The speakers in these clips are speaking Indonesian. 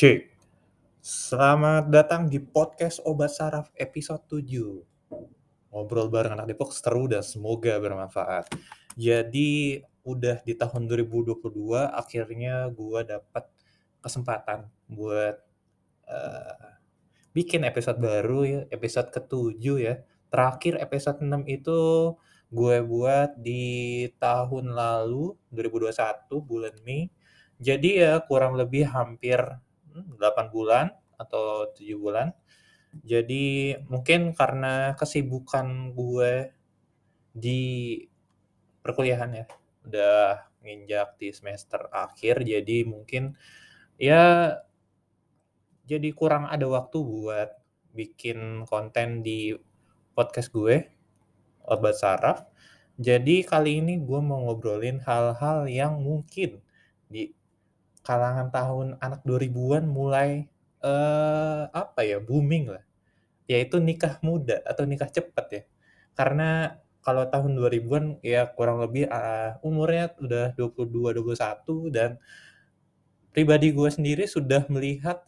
Cek. Selamat datang di podcast Obat Saraf episode 7. Ngobrol bareng anak Depok seru dan semoga bermanfaat. Jadi udah di tahun 2022 akhirnya gua dapat kesempatan buat uh, bikin episode baru ya, episode ke-7 ya. Terakhir episode 6 itu gue buat di tahun lalu 2021 bulan Mei. Jadi ya kurang lebih hampir 8 bulan atau 7 bulan. Jadi mungkin karena kesibukan gue di perkuliahan ya, udah nginjak di semester akhir jadi mungkin ya jadi kurang ada waktu buat bikin konten di podcast gue, Obat Saraf. Jadi kali ini gue mau ngobrolin hal-hal yang mungkin di kalangan tahun anak 2000-an mulai eh apa ya, booming lah. Yaitu nikah muda atau nikah cepat ya. Karena kalau tahun 2000-an ya kurang lebih uh, umurnya udah 22 21 dan pribadi gue sendiri sudah melihat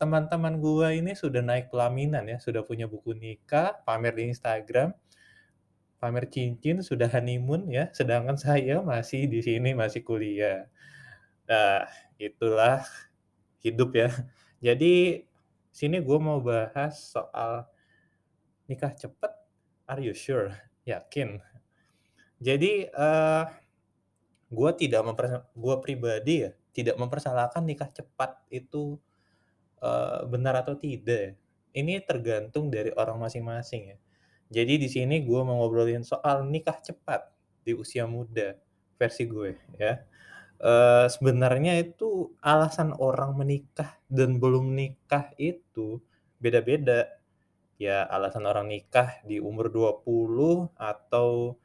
teman-teman gue ini sudah naik pelaminan ya, sudah punya buku nikah, pamer di Instagram, pamer cincin, sudah honeymoon ya, sedangkan saya masih di sini masih kuliah. Nah, itulah hidup ya. Jadi sini gue mau bahas soal nikah cepat. Are you sure? Yakin? Jadi uh, gue tidak memper gue pribadi ya tidak mempersalahkan nikah cepat itu uh, benar atau tidak. Ini tergantung dari orang masing-masing ya. Jadi di sini gue mau ngobrolin soal nikah cepat di usia muda versi gue ya. Uh, sebenarnya itu alasan orang menikah dan belum nikah itu beda-beda. Ya alasan orang nikah di umur 20 atau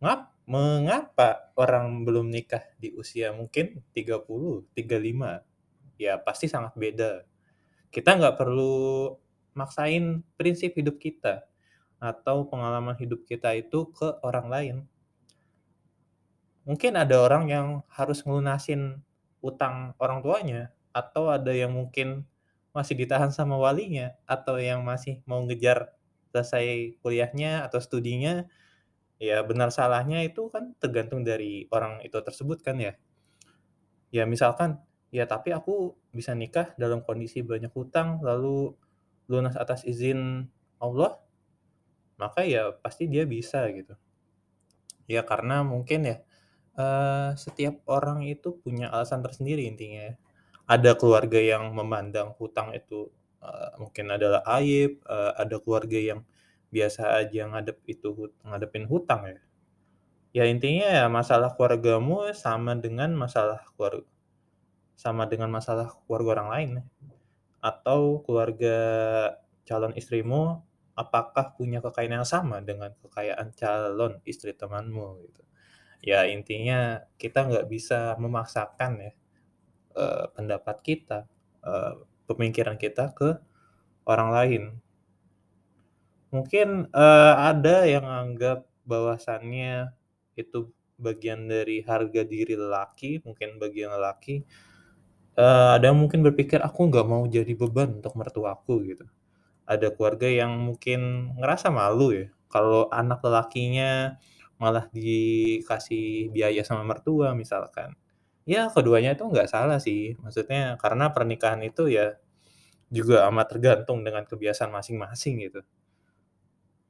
ngap mengapa orang belum nikah di usia mungkin 30, 35? Ya pasti sangat beda. Kita nggak perlu maksain prinsip hidup kita atau pengalaman hidup kita itu ke orang lain. Mungkin ada orang yang harus ngelunasin utang orang tuanya, atau ada yang mungkin masih ditahan sama walinya, atau yang masih mau ngejar selesai kuliahnya atau studinya, ya benar salahnya itu kan tergantung dari orang itu tersebut kan ya. Ya misalkan, ya tapi aku bisa nikah dalam kondisi banyak hutang, lalu lunas atas izin Allah, maka ya pasti dia bisa gitu. Ya karena mungkin ya uh, setiap orang itu punya alasan tersendiri intinya ya. Ada keluarga yang memandang hutang itu uh, mungkin adalah aib, uh, ada keluarga yang biasa aja ngadep itu ngadepin hutang ya. Ya intinya ya masalah keluargamu sama dengan masalah keluarga sama dengan masalah keluarga orang lain ya. Atau keluarga calon istrimu apakah punya kekayaan yang sama dengan kekayaan calon istri temanmu gitu. Ya intinya kita nggak bisa memaksakan ya uh, pendapat kita, uh, pemikiran kita ke orang lain. Mungkin uh, ada yang anggap bahwasannya itu bagian dari harga diri lelaki, mungkin bagian lelaki. Uh, ada yang mungkin berpikir aku nggak mau jadi beban untuk mertuaku gitu. Ada keluarga yang mungkin ngerasa malu ya kalau anak lelakinya malah dikasih biaya sama mertua misalkan. Ya keduanya itu nggak salah sih, maksudnya karena pernikahan itu ya juga amat tergantung dengan kebiasaan masing-masing gitu.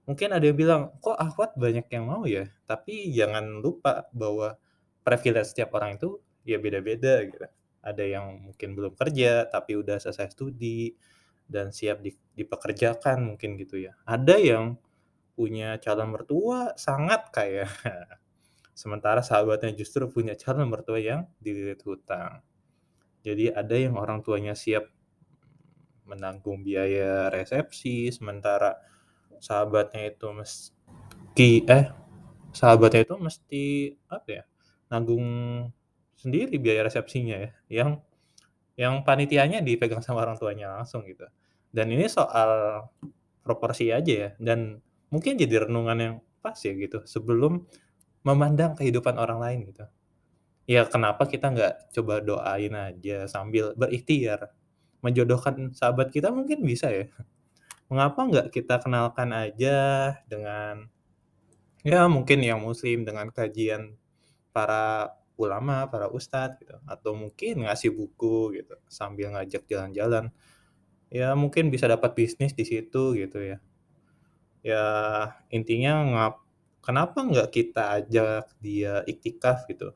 Mungkin ada yang bilang, "Kok akhwat banyak yang mau ya?" Tapi jangan lupa bahwa privilege setiap orang itu ya beda-beda gitu. Ada yang mungkin belum kerja tapi udah selesai studi dan siap di dipekerjakan mungkin gitu ya. Ada yang punya calon mertua sangat kaya. Sementara sahabatnya justru punya calon mertua yang dililit hutang. Jadi ada yang orang tuanya siap menanggung biaya resepsi, sementara sahabatnya itu meski eh sahabatnya itu mesti apa ya nanggung sendiri biaya resepsinya ya yang yang panitianya dipegang sama orang tuanya langsung gitu dan ini soal proporsi aja ya dan mungkin jadi renungan yang pas ya gitu sebelum memandang kehidupan orang lain gitu ya kenapa kita nggak coba doain aja sambil berikhtiar menjodohkan sahabat kita mungkin bisa ya. Mengapa nggak kita kenalkan aja dengan ya mungkin yang muslim dengan kajian para ulama, para ustadz gitu, atau mungkin ngasih buku gitu, sambil ngajak jalan-jalan. Ya mungkin bisa dapat bisnis di situ gitu ya. Ya intinya ngap kenapa nggak kita ajak dia iktikaf gitu.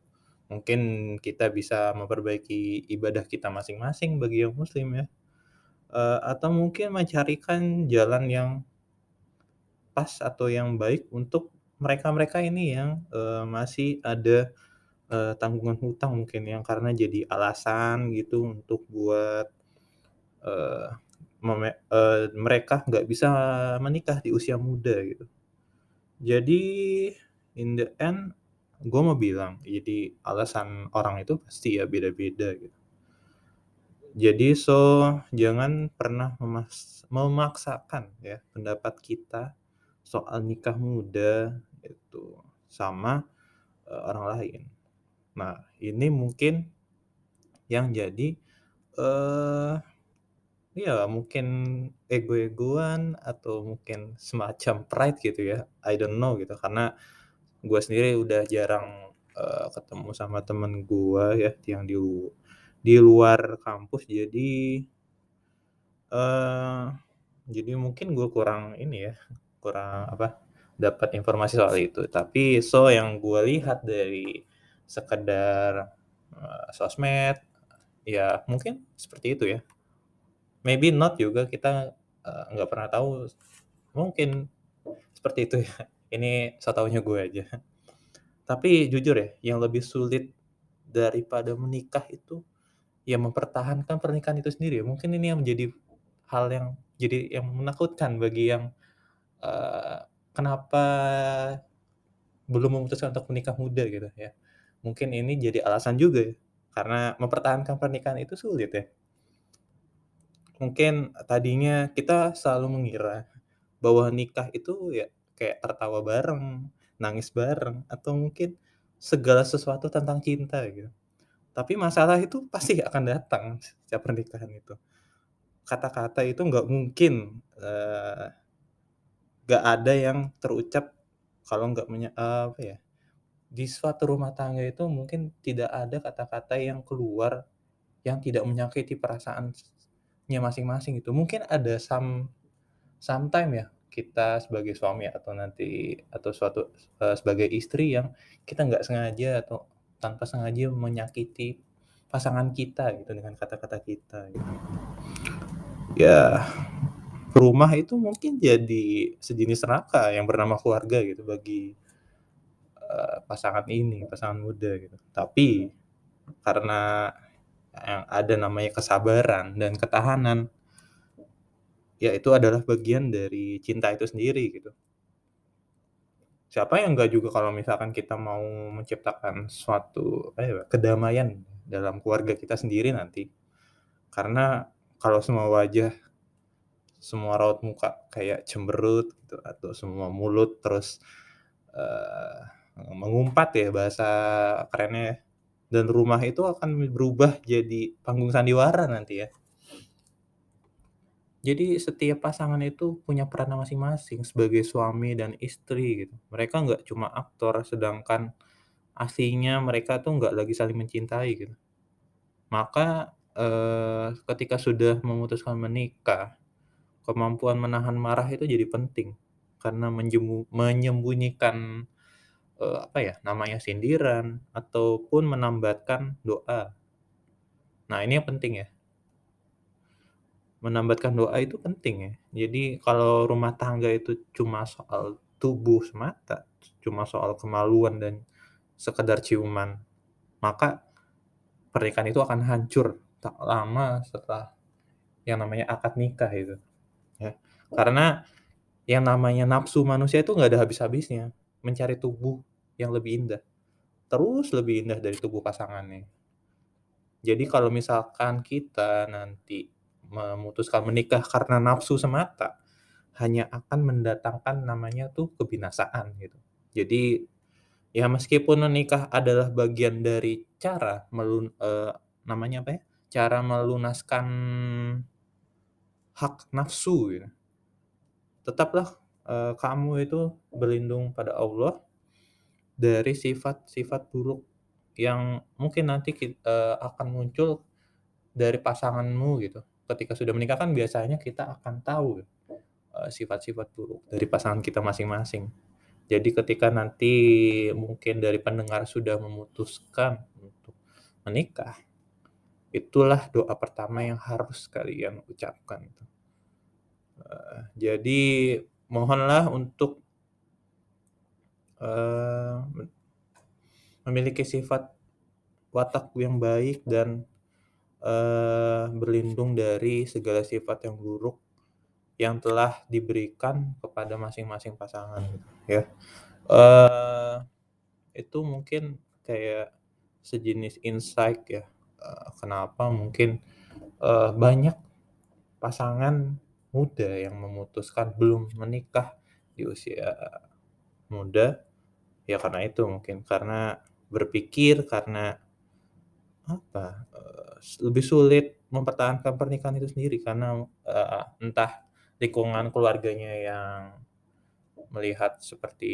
Mungkin kita bisa memperbaiki ibadah kita masing-masing bagi yang muslim ya. Eee, atau mungkin mencarikan jalan yang pas atau yang baik untuk mereka-mereka ini yang, eee, masih ada, eee, tanggungan hutang mungkin yang karena jadi alasan gitu untuk buat, eee, eee, mereka nggak bisa menikah di usia muda gitu. Jadi in the end gue mau bilang, jadi alasan orang itu pasti ya beda-beda gitu. Jadi so jangan pernah memaksakan ya pendapat kita soal nikah muda itu sama, eee, orang lain. Nah ini mungkin yang jadi, eee, ya mungkin ego-egoan atau mungkin semacam pride gitu ya, I don't know gitu. Karena gue sendiri udah jarang, eee, ketemu sama temen gue ya yang di di luar kampus jadi eee, jadi mungkin gue kurang ini ya, kurang apa, dapat informasi soal itu. Tapi so yang gue lihat dari sekedar, eee, sosmed, ya mungkin seperti itu ya. Maybe not juga kita, eee, nggak pernah tahu, mungkin seperti itu ya. Ini so taunya gue aja. Tapi jujur ya, yang lebih sulit daripada menikah itu, ya mempertahankan pernikahan itu sendiri. Mungkin ini yang menjadi hal yang jadi yang menakutkan bagi yang, eee, kenapa belum memutuskan untuk menikah muda gitu ya. Mungkin ini jadi alasan juga ya, karena mempertahankan pernikahan itu sulit ya. Mungkin tadinya kita selalu mengira bahwa nikah itu ya kayak tertawa bareng, nangis bareng, atau mungkin segala sesuatu tentang cinta gitu. Tapi masalah itu pasti akan datang setiap pernikahan itu. Kata-kata itu nggak mungkin, eee, nggak ada yang terucap kalau nggak menye eee, apa ya, di suatu rumah tangga itu mungkin tidak ada kata-kata yang keluar yang tidak menyakiti perasaannya masing-masing gitu. Mungkin ada some sometime ya, kita sebagai suami atau nanti atau suatu eee, sebagai istri yang kita nggak sengaja atau tanpa sengaja menyakiti pasangan kita gitu dengan kata-kata kita gitu. Ya, rumah itu mungkin jadi sejenis neraka yang bernama keluarga gitu bagi, eee, pasangan ini, pasangan muda gitu. Tapi karena ada namanya kesabaran dan ketahanan, ya itu adalah bagian dari cinta itu sendiri gitu. Siapa yang nggak juga kalau misalkan kita mau menciptakan suatu, ya, kedamaian dalam keluarga kita sendiri nanti. Karena kalau semua wajah, semua raut muka kayak cemberut gitu atau semua mulut terus, eee, mengumpat ya bahasa kerennya ya, dan rumah itu akan berubah jadi panggung sandiwara nanti ya. Jadi setiap pasangan itu punya peran masing-masing sebagai suami dan istri gitu. Mereka nggak cuma aktor, sedangkan aslinya mereka tuh nggak lagi saling mencintai gitu. Maka, eee, ketika sudah memutuskan menikah, kemampuan menahan marah itu jadi penting. Karena menyembunyikan, eee, apa ya, namanya sindiran ataupun menambatkan doa. Nah ini yang penting ya. Menambatkan doa itu penting ya. Jadi kalau rumah tangga itu cuma soal tubuh semata, cuma soal kemaluan dan sekedar ciuman, maka pernikahan itu akan hancur tak lama setelah yang namanya akad nikah itu, ya. Karena yang namanya nafsu manusia itu nggak ada habis-habisnya, mencari tubuh yang lebih indah, terus lebih indah dari tubuh pasangannya. Jadi kalau misalkan kita nanti memutuskan menikah karena nafsu semata, hanya akan mendatangkan namanya tuh kebinasaan gitu. Jadi, ya meskipun menikah adalah bagian dari cara melun eee, namanya apa ya, cara melunaskan hak nafsu gitu. Tetaplah uh, kamu itu berlindung pada Allah dari sifat-sifat buruk yang mungkin nanti kita, uh, eh, akan muncul dari pasanganmu gitu. Ketika sudah menikah kan biasanya kita akan tahu uh, sifat-sifat buruk dari pasangan kita masing-masing. Jadi ketika nanti mungkin dari pendengar sudah memutuskan untuk menikah, itulah doa pertama yang harus kalian ucapkan. Uh, jadi mohonlah untuk uh, memiliki sifat watak yang baik dan uh, berlindung dari segala sifat yang buruk yang telah diberikan kepada masing-masing pasangan ya. Uh, itu mungkin kayak sejenis insight ya uh, kenapa mungkin uh, banyak pasangan muda yang memutuskan belum menikah di usia muda ya karena itu mungkin karena berpikir karena apa uh, lebih sulit mempertahankan pernikahan itu sendiri karena uh, entah lingkungan keluarganya yang melihat seperti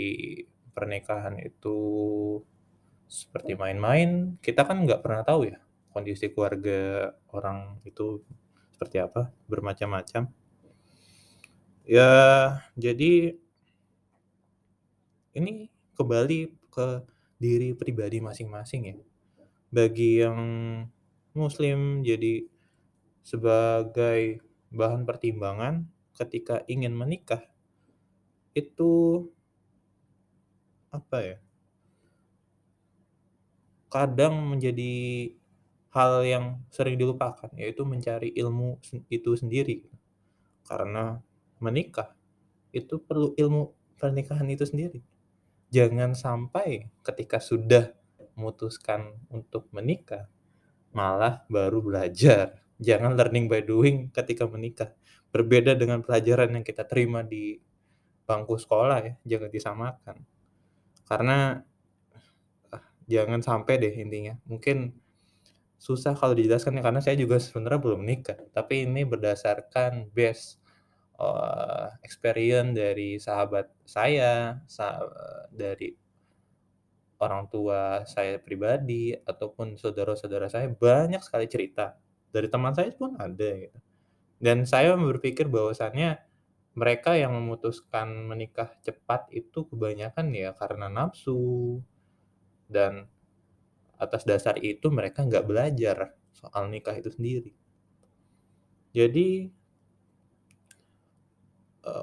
pernikahan itu seperti main-main kita kan nggak pernah tahu ya kondisi keluarga orang itu seperti apa bermacam-macam Ya, jadi ini kembali ke diri pribadi masing-masing ya. Bagi yang muslim jadi sebagai bahan pertimbangan ketika ingin menikah itu apa ya? Kadang menjadi hal yang sering dilupakan yaitu mencari ilmu itu sendiri. Karena menikah itu perlu ilmu pernikahan itu sendiri. Jangan sampai ketika sudah memutuskan untuk menikah malah baru belajar. Jangan learning by doing ketika menikah. Berbeda dengan pelajaran yang kita terima di bangku sekolah ya, jangan disamakan. Karena ah, jangan sampai deh intinya. Mungkin susah kalau dijelaskan ya karena saya juga sebenarnya belum menikah, tapi ini berdasarkan base uh, experience dari sahabat saya, sa dari orang tua saya pribadi ataupun saudara-saudara saya banyak sekali cerita. Dari teman saya pun ada gitu. Dan saya berpikir bahwasannya mereka yang memutuskan menikah cepat itu kebanyakan ya karena nafsu dan atas dasar itu mereka nggak belajar soal nikah itu sendiri. Jadi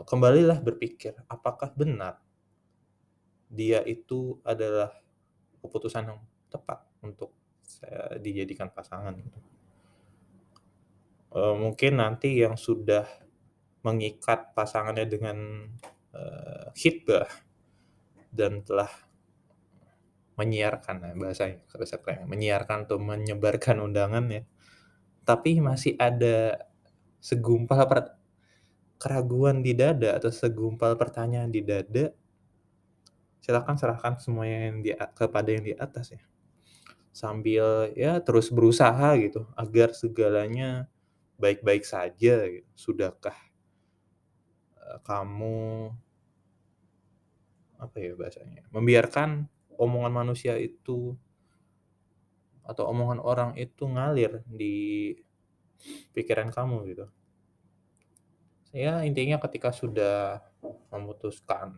kembalilah berpikir, apakah benar dia itu adalah keputusan yang tepat untuk saya dijadikan pasangan gitu. Uh, mungkin nanti yang sudah mengikat pasangannya dengan, uh, khitbah dan telah menyiarkan, bahasanya bahasa keren, menyiarkan atau menyebarkan undangan ya, tapi masih ada segumpal keraguan di dada atau segumpal pertanyaan di dada, silakan serahkan semuanya yang di kepada yang di atas ya. Sambil ya terus berusaha gitu agar segalanya baik-baik saja gitu. Sudahkah uh, kamu apa ya bahasanya, membiarkan omongan manusia itu atau omongan orang itu ngalir di pikiran kamu gitu ya intinya ketika sudah memutuskan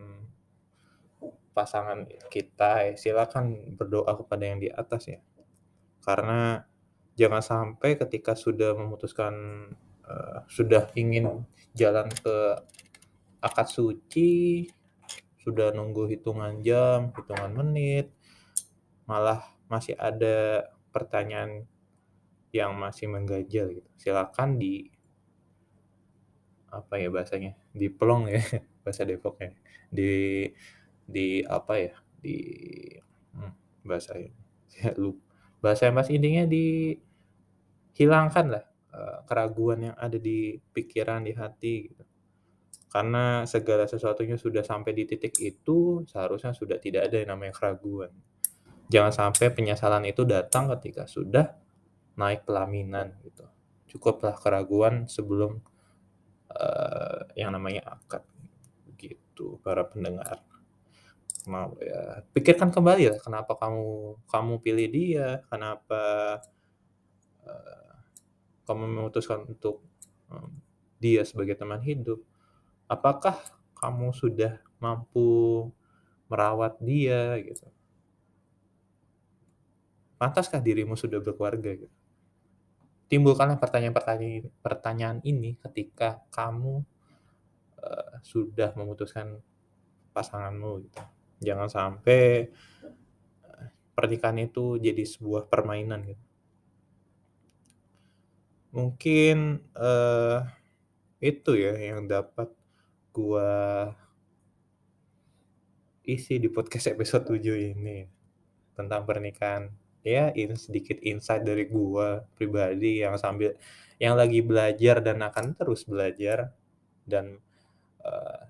pasangan kita ya silakan berdoa kepada yang di atas ya. Karena jangan sampai ketika sudah memutuskan uh, sudah ingin jalan ke akad suci sudah nunggu hitungan jam hitungan menit malah masih ada pertanyaan yang masih mengganjal gitu. Silakan di apa ya bahasanya, di pelong ya, bahasa Depok ya. Di di apa ya, di hmm, bahasa ya, lupa. Bahasa yang pas intinya dihilangkan lah uh, keraguan yang ada di pikiran, di hati gitu. Karena segala sesuatunya sudah sampai di titik itu, seharusnya sudah tidak ada yang namanya keraguan. Jangan sampai penyesalan itu datang ketika sudah naik pelaminan gitu. Cukuplah keraguan sebelum uh, yang namanya akad gitu para pendengar. Mau ya pikirkan kembali lah kenapa kamu kamu pilih dia, kenapa uh, kamu memutuskan untuk um, dia sebagai teman hidup. Apakah kamu sudah mampu merawat dia gitu? Pantaskah dirimu sudah berkeluarga gitu? Timbulkanlah pertanyaan-pertanyaan pertanyaan ini ketika kamu uh, sudah memutuskan pasanganmu gitu. Jangan sampai uh, pernikahan itu jadi sebuah permainan gitu. Mungkin uh, itu ya yang dapat gua isi di podcast episode 7 ini tentang pernikahan ya ini sedikit insight dari gua pribadi yang sambil yang lagi belajar dan akan terus belajar dan uh,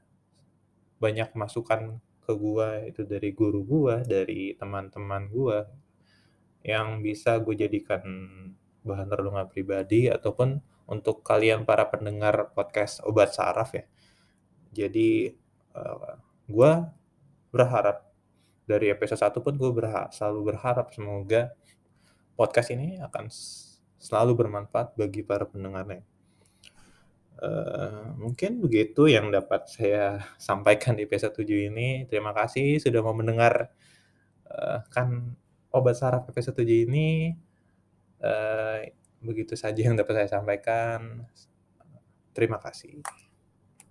banyak masukan ke gua itu dari guru gua, dari teman-teman gua yang bisa gue jadikan bahan renungan pribadi ataupun untuk kalian para pendengar podcast obat saraf ya. Jadi uh, gua berharap dari episode 1 pun gue berha selalu berharap semoga podcast ini akan selalu bermanfaat bagi para pendengarnya. Uh, mungkin begitu yang dapat saya sampaikan di episode 7 ini. Terima kasih sudah mau mendengar uh, kan obat saraf episode 7 ini. Uh, begitu saja yang dapat saya sampaikan. Terima kasih.